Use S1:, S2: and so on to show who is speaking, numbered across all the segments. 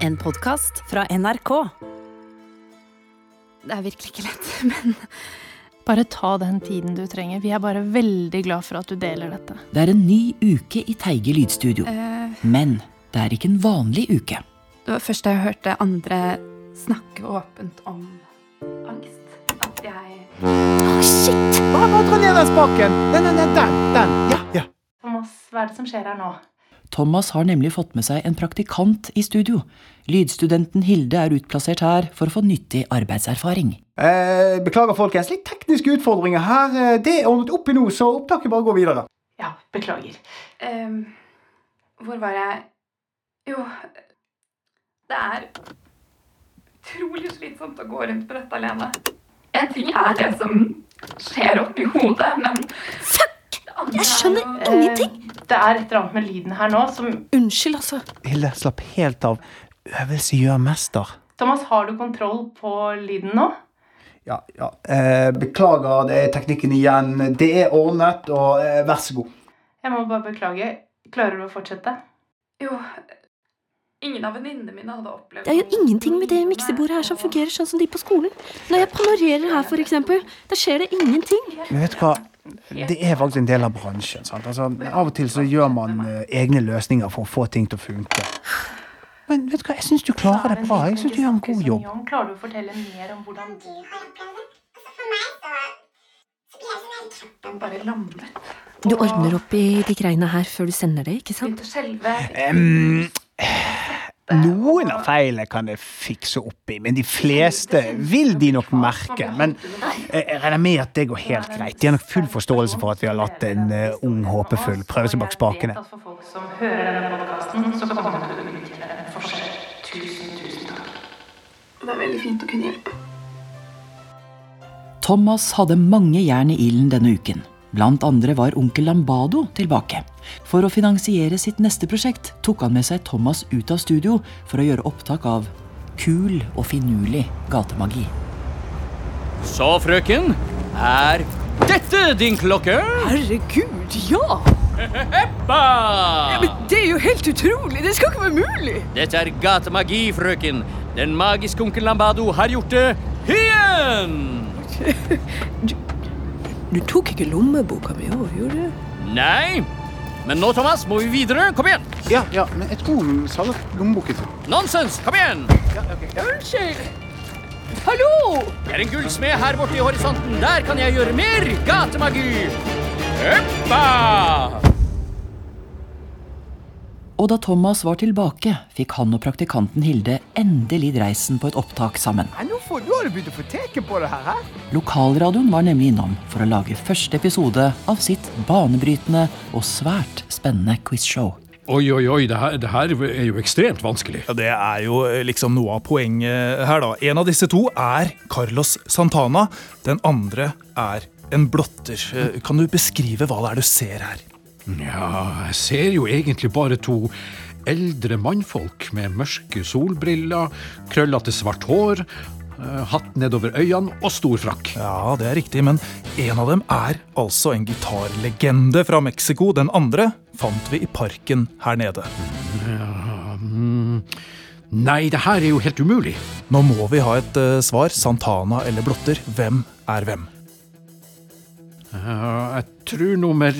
S1: En podkast fra NRK.
S2: Det er virkelig ikke lett, men
S3: Bare ta den tiden du trenger. Vi er bare veldig glad for at du deler dette.
S4: Det er en ny uke i Teige lydstudio.
S2: Uh,
S4: Men det er ikke en vanlig uke.
S2: det var først da jeg hørte andre snakke åpent om angst, at jeg
S5: Shit! Bare, bare dra ned den spaken. Den, den, den, den, den. Ja, ja.
S3: Thomas, hva er det som skjer her nå?
S4: Thomas har nemlig fått med seg en praktikant i studio. Lydstudenten Hilde er utplassert her for å få nyttig arbeidserfaring.
S5: Eh, beklager, folkens. Litt tekniske utfordringer her. Eh, Det er ordnet opp i nå, så opptaket bare går videre.
S3: Ja, beklager.
S2: Um, Hvor var jeg? Jo Det er utrolig slitsomt å gå rundt på dette alene. En ting er det som skjer oppi hodet, men Fuck!
S1: Jeg skjønner ingenting!
S3: Eh, det er et eller annet med lyden her nå som
S1: Unnskyld, altså.
S5: Hilde, slapp helt av. Øvelse gjør mester.
S3: Thomas, har du kontroll på lyden nå?
S5: Ja, ja. Eh, beklager, det er teknikken igjen. Det er ordnet, og eh, vær så god.
S3: Jeg må bare beklage. Klarer du å fortsette?
S2: Jo Ingen av venninnene mine hadde opplevd
S1: Det er jo ingenting med det miksebordet her som fungerer sånn som de på skolen. Når jeg panorerer her, eksempel, da skjer det ingenting.
S5: Men vet du hva? Det er faktisk en del av bransjen. sant? Altså, av og til så gjør man eh, egne løsninger for å få ting til å funke. Men vet du hva, jeg syns du klarer det bra. Jeg syns du gjør en god jobb.
S3: Klarer du å fortelle mer om hvordan
S2: bare lammet.
S1: Du ordner opp i de greiene her før du sender det, ikke sant?
S2: Selve...
S5: Em, noen av feilene kan jeg fikse opp i, men de fleste vil de nok merke. Men jeg regner med at det går helt greit. De har nok full forståelse for at vi har latt en eh, ung håpefull prøve seg bak spakene.
S3: For folk som hører denne podkasten, så kommer det til å utgjøre en forskjell. Tusen, tusen takk.
S2: Det er veldig fint å kunne hjelpe.
S4: Thomas hadde mange jern i ilden denne uken. Blant andre var onkel Lambado tilbake. For å finansiere sitt neste prosjekt tok han med seg Thomas ut av studio for å gjøre opptak av kul og finurlig gatemagi.
S6: Så, frøken, er dette din klokke?
S7: Herregud, ja!
S6: Ba!
S7: Men det er jo helt utrolig! Det skal ikke være mulig!
S6: Dette er gatemagi, frøken. Den magiske onkel Lambado har gjort det igjen!
S7: Du tok ikke lommeboka mi òg, gjorde du?
S6: Nei, men nå, Thomas, må vi videre. Kom igjen!
S5: Ja, ja, men jeg tror hun sa det lommeboken sin.
S6: Nonsens! Kom igjen!
S7: Unnskyld! Hallo!
S6: Det er en gullsmed her borte i horisonten. Der kan jeg gjøre mer gatemagi. Hoppa!
S4: Og da Thomas var tilbake, fikk han og praktikanten Hilde endelig dreisen på et opptak sammen.
S5: Nå, får, nå har du begynt å få teken på det her, hæ?
S4: Lokalradioen var nemlig innom for å lage første episode av sitt banebrytende og svært spennende quizshow.
S8: Oi, oi, oi, det her, det her er jo ekstremt vanskelig.
S9: Ja, Det er jo eh, liksom noe av poenget her, da. En av disse to er Carlos Santana. Den andre er en blotter. Eh, Kan du beskrive hva det er du ser her?
S8: Ja, jeg ser jo egentlig bare to eldre mannfolk med mørke solbriller, krøllete svart hår, eh, hatt nedover øynene og stor frakk.
S9: Ja, det er riktig, men en av dem er altså en gitarlegende fra Mexico. Den andre fant vi i parken her nede.
S8: Nei, det her er jo helt umulig.
S9: Nå må vi ha et uh, svar. Santana eller blotter. Hvem er hvem?
S8: Uh, jeg tror nummer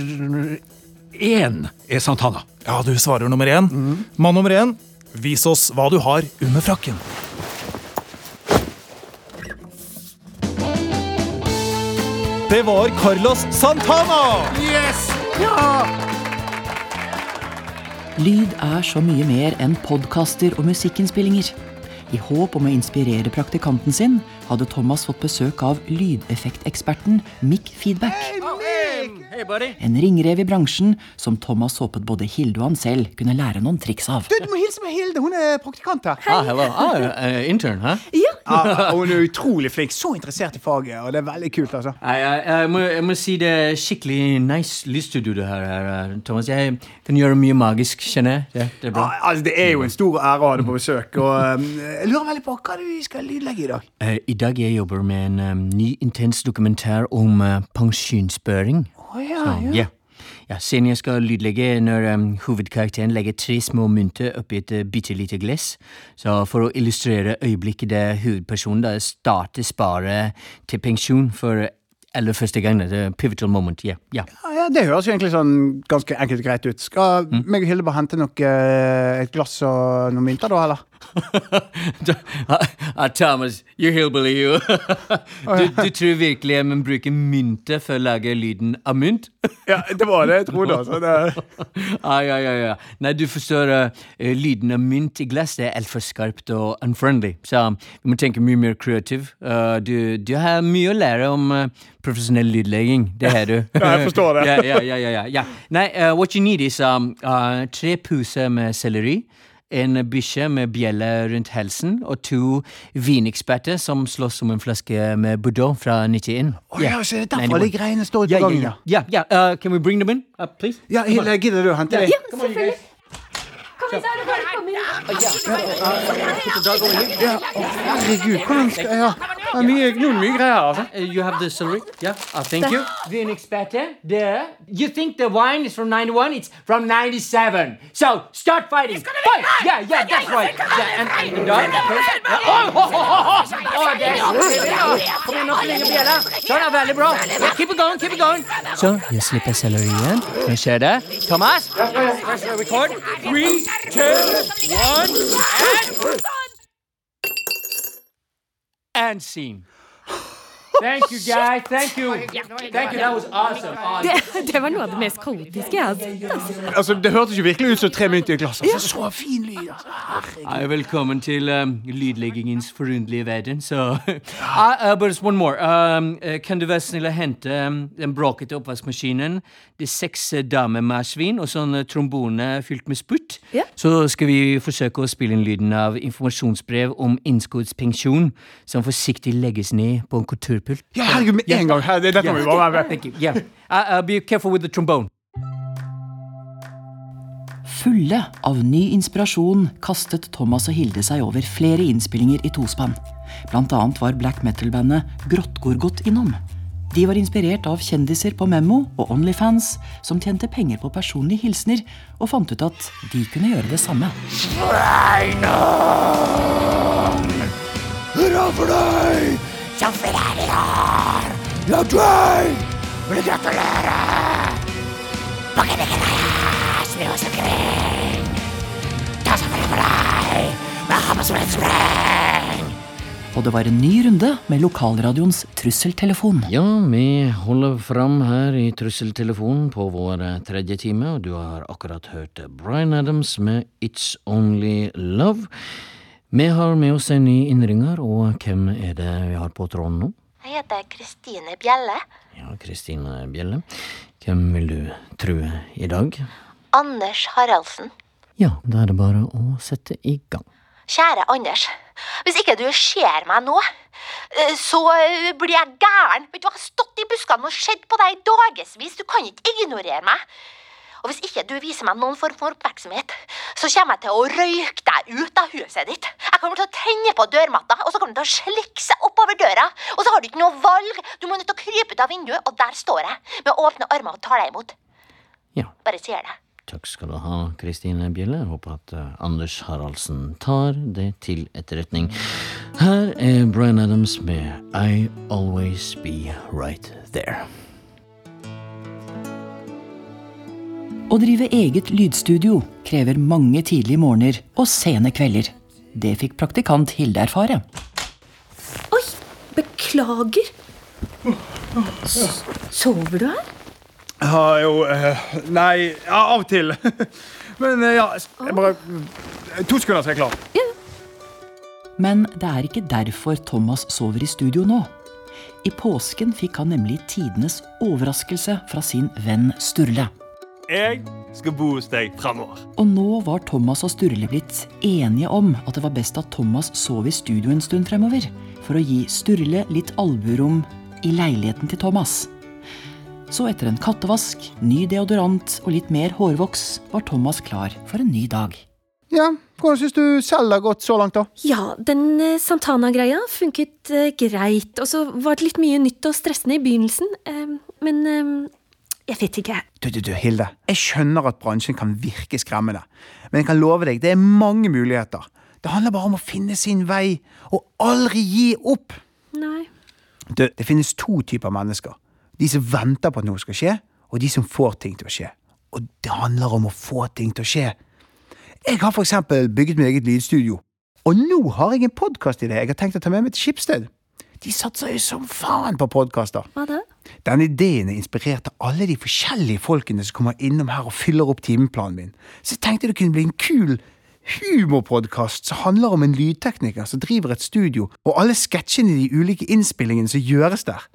S8: én er Santana.
S9: Ja, du svarer nummer én. Mann nummer én, vis oss hva du har under frakken. Det var Carlos Santana! Yes!
S4: Lyd er så mye mer enn podkaster og musikkinnspillinger. I håp om å inspirere praktikanten sin hadde Thomas fått besøk av lydeffekteksperten Mick Feedback.
S6: Hei, buddy.
S4: En ringrev i bransjen som Thomas håpet både Hilde og han selv kunne lære noen triks av.
S5: Du, du må hilse med Hilde. Hun er praktikant her.
S6: Ah, hello. Ah, uh, intern, hæ?
S5: Ja, hun er utrolig flink. Så interessert i faget, og det er veldig kult, altså.
S6: Jeg, jeg, jeg, må, jeg må si det er skikkelig nice lyststudio du har her, er, Thomas. Jeg kan gjøre mye magisk, kjenner jeg. Det, det er bra.
S5: Ah, altså, det er jo en stor ære å ha deg på besøk. Og um, jeg lurer veldig på hva du skal lydlegge i dag.
S6: Uh, I dag jeg jobber med en um, ny intens dokumentar om uh, pensjonsspøring.
S5: Å ja,
S6: Så,
S5: ja.
S6: ja. Scenen jeg skal lydlegge når um, hovedkarakteren legger tre små mynter oppi et uh, bitte lite glass. Så for å illustrere øyeblikket der hovedpersonen da starter spare til pensjon for aller første gang. Det er pivotal moment. Ja, ja.
S5: Ja, ja, Det høres jo egentlig sånn ganske enkelt og greit ut. Skal meg og Hilde bare hente noe, eh, et glass og noen mynter, da, eller?
S6: Ah, Thomas, you hillbilly, you. du, du tror virkelig jeg må bruke mynter for å lage lyden av mynt?
S5: Ja, det var det jeg trodde. altså.
S6: Ah, ja, ja, ja. Nei, du forstår, uh, lyden av mynt i glass det er altfor skarpt og unfriendly. Så vi må tenke mye mer kreativ. Uh, du, du har mye å lære om uh, profesjonell lydlegging. Det har du.
S5: Ja, jeg forstår det.
S6: ja, ja, ja, ja, ja, ja. Nei, uh, what you need is um, uh, tre poser med selleri. En bikkje med bjelle rundt halsen og to vineksperter som slåss om en flaske med Bordeaux fra 91.
S5: Å ja, så er det derfor de greiene står ute på gangen,
S6: ja.
S5: ja.
S6: ja, ja. Uh, can we bring them in, uh, please?
S5: Ja, Hilde, gidder du å hente dem?
S1: Ja, selvfølgelig. Kom inn, så er det bare å komme inn.
S5: Ja, å, herregud, hvordan skal ja. Det er mye, noen mye greier, altså.
S6: Uh, you have the celery? Yeah. Uh, thank you. Vinexperte, there. You think the wine is from 91? It's from 97. So, start fighting. Fight! Yeah, yeah, that's right. Yeah, and, and the dog. Okay. Yeah. Oh, oh, oh. Sånn er veldig bra. Yeah, keep it going, keep it going. Så, jeg slipper sellerien. Hva skjer det? Thomas? Press the record. Three, two, one, and... And scene. Thank you, guys. Thank you. Thank you. That was awesome. awesome.
S1: Det, var noe av det mest kaotiske jeg har sett. Altså.
S5: Altså, Det hørtes jo virkelig ut som tre mynt i et glass. Altså. Så fin lyd, altså.
S6: Hei, velkommen til um, lydleggingens forunderlige verden. Så uh, uh, But one more. Um, uh, kan du være snill å hente um, den bråkete oppvaskmaskinen, de seks uh, damemarsvin og sånn uh, trombone fylt med spurt?
S1: Ja.
S6: Så skal vi forsøke å spille inn lyden av informasjonsbrev om innskuddspensjon som forsiktig legges ned på en kulturpult.
S5: Ja, herregud, med en gang. Dette må vi bare være med.
S6: Uh, uh, be careful with the trombone.
S4: Fulle av ny inspirasjon kastet Thomas og Hilde seg over flere innspillinger i tospann. Blant annet var black metal-bandet Grottgorgot innom. De var inspirert av kjendiser på Memmo og Onlyfans som tjente penger på personlige hilsener, og fant ut at de kunne gjøre det samme.
S5: Hurra for deg! Ja, deg! Vil gratulere!
S4: Og det var en ny runde med lokalradioens trusseltelefon.
S6: Ja, vi holder fram her i Trusseltelefonen på vår tredje time, og du har akkurat hørt Bryan Adams med It's Only Love. Vi har med oss en ny innringer, og hvem er det vi har på tråden nå?
S10: Jeg heter Kristine Bjelle.
S6: Ja, Kristine Bjelle. Hvem vil du true i dag?
S10: Anders Haraldsen.
S6: Ja, da er det bare å sette i gang.
S10: Kjære Anders. Hvis ikke du ser meg nå, eh, så eh, blir jeg gæren. Vet du, Jeg har stått i buskene og sett på deg i dagevis. Du kan ikke ignorere meg. Og hvis ikke du viser meg noen form for oppmerksomhet, så kommer jeg til å røyke deg ut av huset ditt. Jeg kommer til å tenne på dørmatta, og så kommer du til å slikke seg oppover døra. Og så har du ikke noe valg. Du må nødt til å krype ut av vinduet, og der står jeg med åpne armer og tar deg imot.
S6: Ja.
S10: Bare sier det.
S6: Takk skal du ha, Kristine Bjelle. Håper at eh, Anders Haraldsen tar det til etterretning. Her er Bryan Adams med I Always Be Right There.
S4: Å drive eget lydstudio krever mange tidlige morgener og sene kvelder. Det fikk praktikant Hilde erfare.
S1: Oi, beklager. S sover du her?
S5: Ja, jo eh, Nei, ja, av og til. Men eh, ja, jeg bare To sekunder, så er jeg klar.
S4: Men det er ikke derfor Thomas sover i studio nå. I påsken fikk han nemlig tidenes overraskelse fra sin venn Sturle.
S11: Jeg skal bo hos deg framover.
S4: Og nå var Thomas og Sturle blitt enige om at det var best at Thomas sov i studio en stund fremover, for å gi Sturle litt alburom i leiligheten til Thomas. Så etter en kattevask, ny deodorant og litt mer hårvoks, var Thomas klar for en ny dag.
S5: Ja, Hvordan syns du selv det har gått så langt, da?
S1: Ja, den eh, Santana-greia funket eh, greit. Og så var det litt mye nytt og stressende i begynnelsen. Eh, men eh, Jeg vet ikke.
S5: Du, du, du, Hilde. Jeg skjønner at bransjen kan virke skremmende. Men jeg kan love deg, det er mange muligheter. Det handler bare om å finne sin vei, og aldri gi opp.
S1: Nei.
S5: Du, det finnes to typer mennesker. De som venter på at noe skal skje, og de som får ting til å skje. Og det handler om å få ting til å skje. Jeg har for eksempel bygget mitt eget lydstudio. Og nå har jeg en podkastidé jeg har tenkt å ta med meg til Skipsted. De satser jo som faen på podkaster.
S1: Hva da?
S5: Denne ideen er inspirert av alle de forskjellige folkene som kommer innom her og fyller opp timeplanen min. Så jeg tenkte det kunne bli en kul humorpodkast som handler om en lydtekniker som driver et studio, og alle sketsjene i de ulike innspillingene som gjøres der.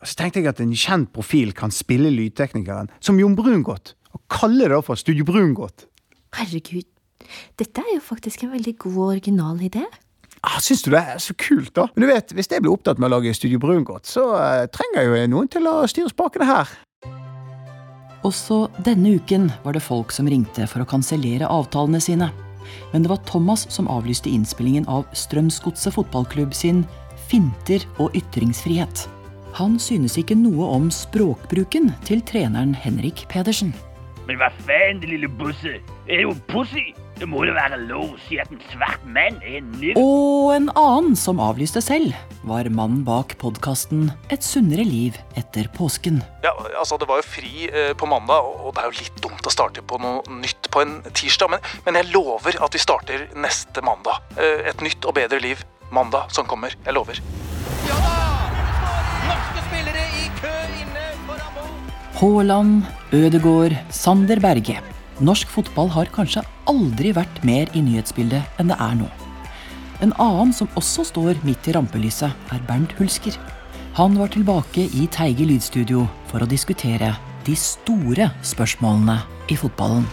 S5: Og så tenkte jeg at en kjent profil kan spille lydteknikeren, som Jon Brungot, og kalle det for Studio Brungot.
S1: Herregud. Dette er jo faktisk en veldig god original idé.
S5: Ah, Syns du det er så kult, da? Men du vet, hvis jeg blir opptatt med å lage Studio Brungot, så uh, trenger jo noen til å styre spakene her.
S4: Også denne uken var det folk som ringte for å kansellere avtalene sine. Men det var Thomas som avlyste innspillingen av Strømsgodset fotballklubb sin Finter og ytringsfrihet. Han synes ikke noe om språkbruken til treneren Henrik Pedersen.
S12: Men hva faen, det lille busse? Er jo pussy? Det må jo være lov å si at en svart mann er en nigger.
S4: Og en annen som avlyste selv, var mannen bak podkasten Et sunnere liv etter påsken.
S9: Ja, altså Det var jo fri eh, på mandag, og det er jo litt dumt å starte på noe nytt på en tirsdag. Men, men jeg lover at vi starter neste mandag. Eh, et nytt og bedre liv mandag som kommer. Jeg lover.
S13: Norske spillere i kø inne foran mål.
S4: Haaland, Ødegård, Sander Berge. Norsk fotball har kanskje aldri vært mer i nyhetsbildet enn det er nå. En annen som også står midt i rampelyset, er Bernt Hulsker. Han var tilbake i Teige lydstudio for å diskutere de store spørsmålene i fotballen.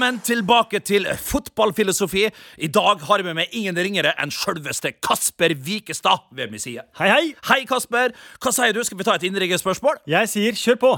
S14: Velkommen tilbake til fotballfilosofi. I dag har jeg med meg ingen ringere enn sjølveste Kasper Wikestad ved min side.
S15: Hei, hei.
S14: Hei, Kasper. Hva sier du? Skal vi ta et innriggerspørsmål?
S15: Jeg sier kjør på.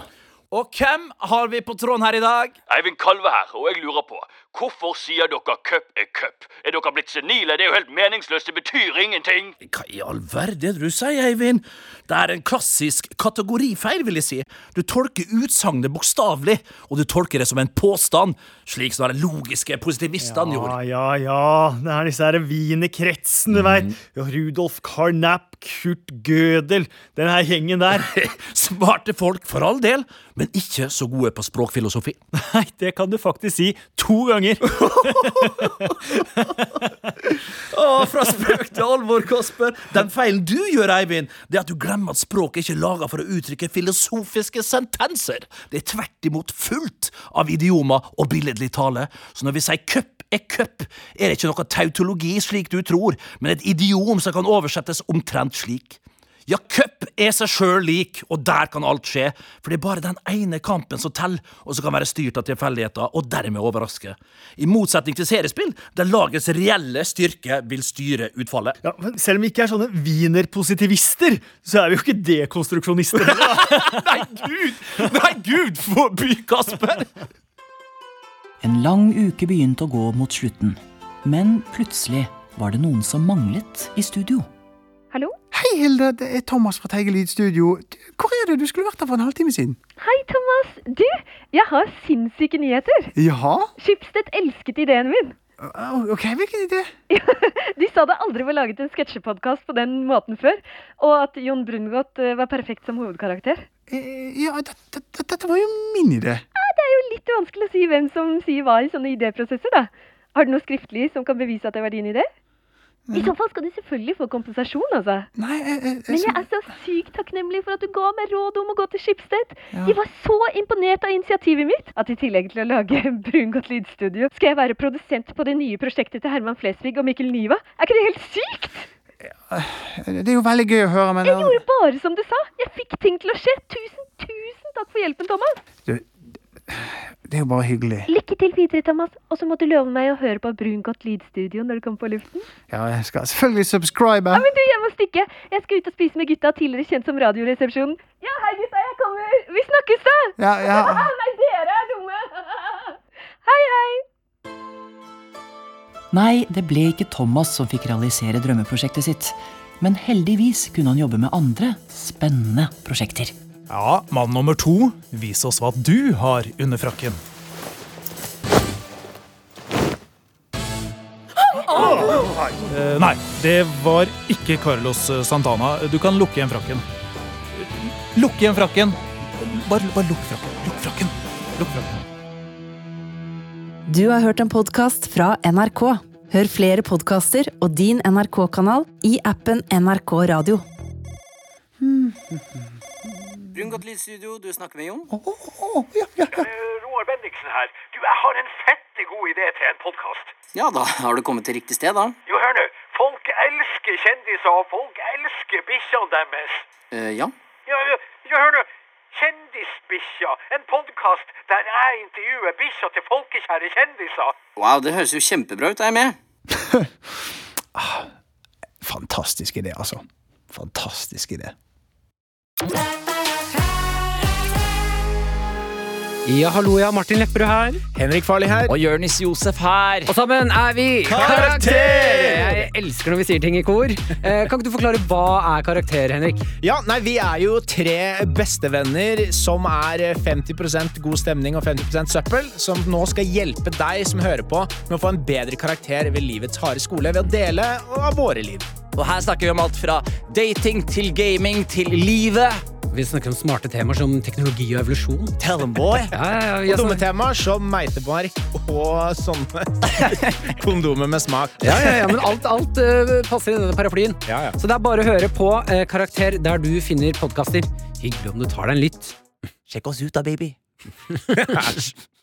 S14: Og hvem har vi på tråden her i dag?
S12: Eivind Kalve her, og jeg lurer på hvorfor sier dere cup er cup? Er dere blitt senile? Det er jo helt meningsløst, det betyr ingenting.
S14: Hva i all verden er det du sier, Eivind? Det er en klassisk kategorifeil, vil jeg si. Du tolker utsagnet bokstavelig, og du tolker det som en påstand, slik som de logiske positivistene gjorde.
S15: Ja, ja, ja. Det er disse her wienerkretsen, du veit. Rudolf Carnap, Kurt Gödel. Den her gjengen der.
S14: Smarte folk, for all del, men ikke så gode på språkfilosofi.
S15: Nei, det kan du faktisk si to ganger.
S14: Å, fra spøk til alvor, Kasper. Den feilen du gjør, Eivind, det er at du glemmer at språket ikke er laga for å uttrykke filosofiske sentenser. Det er tvert imot fullt av idiomer og billedlig tale. Så når vi sier cup er cup, er det ikke noe tautologi slik du tror, men et idiom som kan oversettes omtrent slik. Ja, cup er seg sjøl lik, og der kan alt skje, for det er bare den ene kampen som teller, og som kan være styrt av tilfeldigheter, og dermed overraske. I motsetning til seriespill, der lagets reelle styrke vil styre utfallet.
S15: Ja, men Selv om vi ikke er sånne wienerpositivister, så er vi jo ikke dekonstruksjonister.
S14: Nei, gud! Nei, gud forby, Kasper!
S4: En lang uke begynte å gå mot slutten, men plutselig var det noen som manglet i studio.
S1: Hallo?
S5: Hei, Hilde. Det er Thomas fra Teige lydstudio. Hvor er du? Du skulle vært der for en halvtime siden.
S1: Hei, Thomas. Du, jeg har sinnssyke nyheter.
S5: Jaha?
S1: Schibsted elsket ideen min.
S5: Ok, hvilken idé?
S1: De sa det aldri var laget en sketsjepodkast på den måten før, og at Jon Brungot eh, var perfekt som hovedkarakter.
S5: Ja, dette, dette var jo min idé.
S1: Ja, det er jo litt vanskelig å si hvem som sier hva i sånne idéprosesser, da. Har du noe skriftlig som kan bevise at det var din idé? I så fall skal du selvfølgelig få kompensasjon, altså.
S5: Nei, jeg, jeg,
S1: Men jeg er så sykt takknemlig for at du ga meg råd om å gå til Schibsted.
S5: Ja.
S1: De var så imponert av initiativet mitt at i tillegg til å lage Brungot lydstudio, skal jeg være produsent på det nye prosjektet til Herman Flesvig og Mikkel Niva. Er ikke det helt sykt?
S5: Det er jo veldig gøy å høre, men
S1: Jeg gjorde bare som du sa. Jeg fikk ting til å skje. Tusen, tusen takk for hjelpen, Thomas.
S5: Du, det er jo bare hyggelig.
S1: Lykke til videre, Thomas. Og så må du love meg å høre på Brungot lydstudio når du kommer på luften.
S5: Ja, jeg skal selvfølgelig subscribe.
S1: Ja, men du, jeg må stikke. Jeg skal ut og spise med gutta, tidligere kjent som Radioresepsjonen. Ja, hei gutta, jeg kommer. Vi snakkes, da.
S5: Ja, ja.
S1: Nei, dere er dumme. hei, hei.
S4: Nei, det ble ikke Thomas som fikk realisere drømmeprosjektet sitt. Men heldigvis kunne han jobbe med andre spennende prosjekter.
S9: Ja, mann nummer to, vis oss hva du har under frakken. Eh, nei, det var ikke Carlos eh, Santana. Du kan lukke igjen frakken. Lukk igjen frakken. Bare, bare lukk frakken. Lukk frakken. Lukk frakken.
S16: Du har hørt en podkast fra NRK. Hør flere podkaster og din NRK-kanal i appen NRK Radio.
S17: Brungot lydstudio, du snakker med Jon?
S18: Åh, ja, ja Roar Bendiksen her. Du, jeg har en fette god idé til en podkast.
S17: Ja, da har du kommet til riktig sted, da.
S18: Jo, hør nå. Folk elsker kjendiser, og folk elsker bikkjene deres.
S17: Eh, ja.
S18: Ja, ja, ja, hør nå. Kjendisbikkja. En podkast der jeg intervjuer bikkja til folkekjære kjendiser.
S17: Wow, det høres jo kjempebra ut. Jeg er med.
S3: Fantastisk idé, altså. Fantastisk idé.
S19: Ja, hallo, ja. Martin Lepperød her.
S3: Henrik Farley her.
S19: Og Jørnis Josef her. Og sammen er vi
S3: Karakter!
S19: Jeg elsker når vi sier ting i kor. Eh, kan ikke du forklare hva er karakter, Henrik?
S3: Ja, nei, Vi er jo tre bestevenner som er 50% god stemning og 50% søppel, som nå skal hjelpe deg som hører på, med å få en bedre karakter ved livets harde skole ved å dele av våre liv.
S19: Og her snakker vi om alt fra dating til gaming til livet. Vi snakker om smarte temaer som teknologi og evolusjon.
S3: Tell them, boy.
S19: Ja, ja, ja,
S3: Og dumme temaer som meitebark og sånne kondomer med smak.
S19: Ja, ja, ja, men alt, alt uh, passer i denne paraplyen.
S3: Ja, ja.
S19: Så det er bare å høre på uh, Karakter der du finner podkaster. Hyggelig om du tar deg en lytt.
S3: Sjekk oss ut da, baby.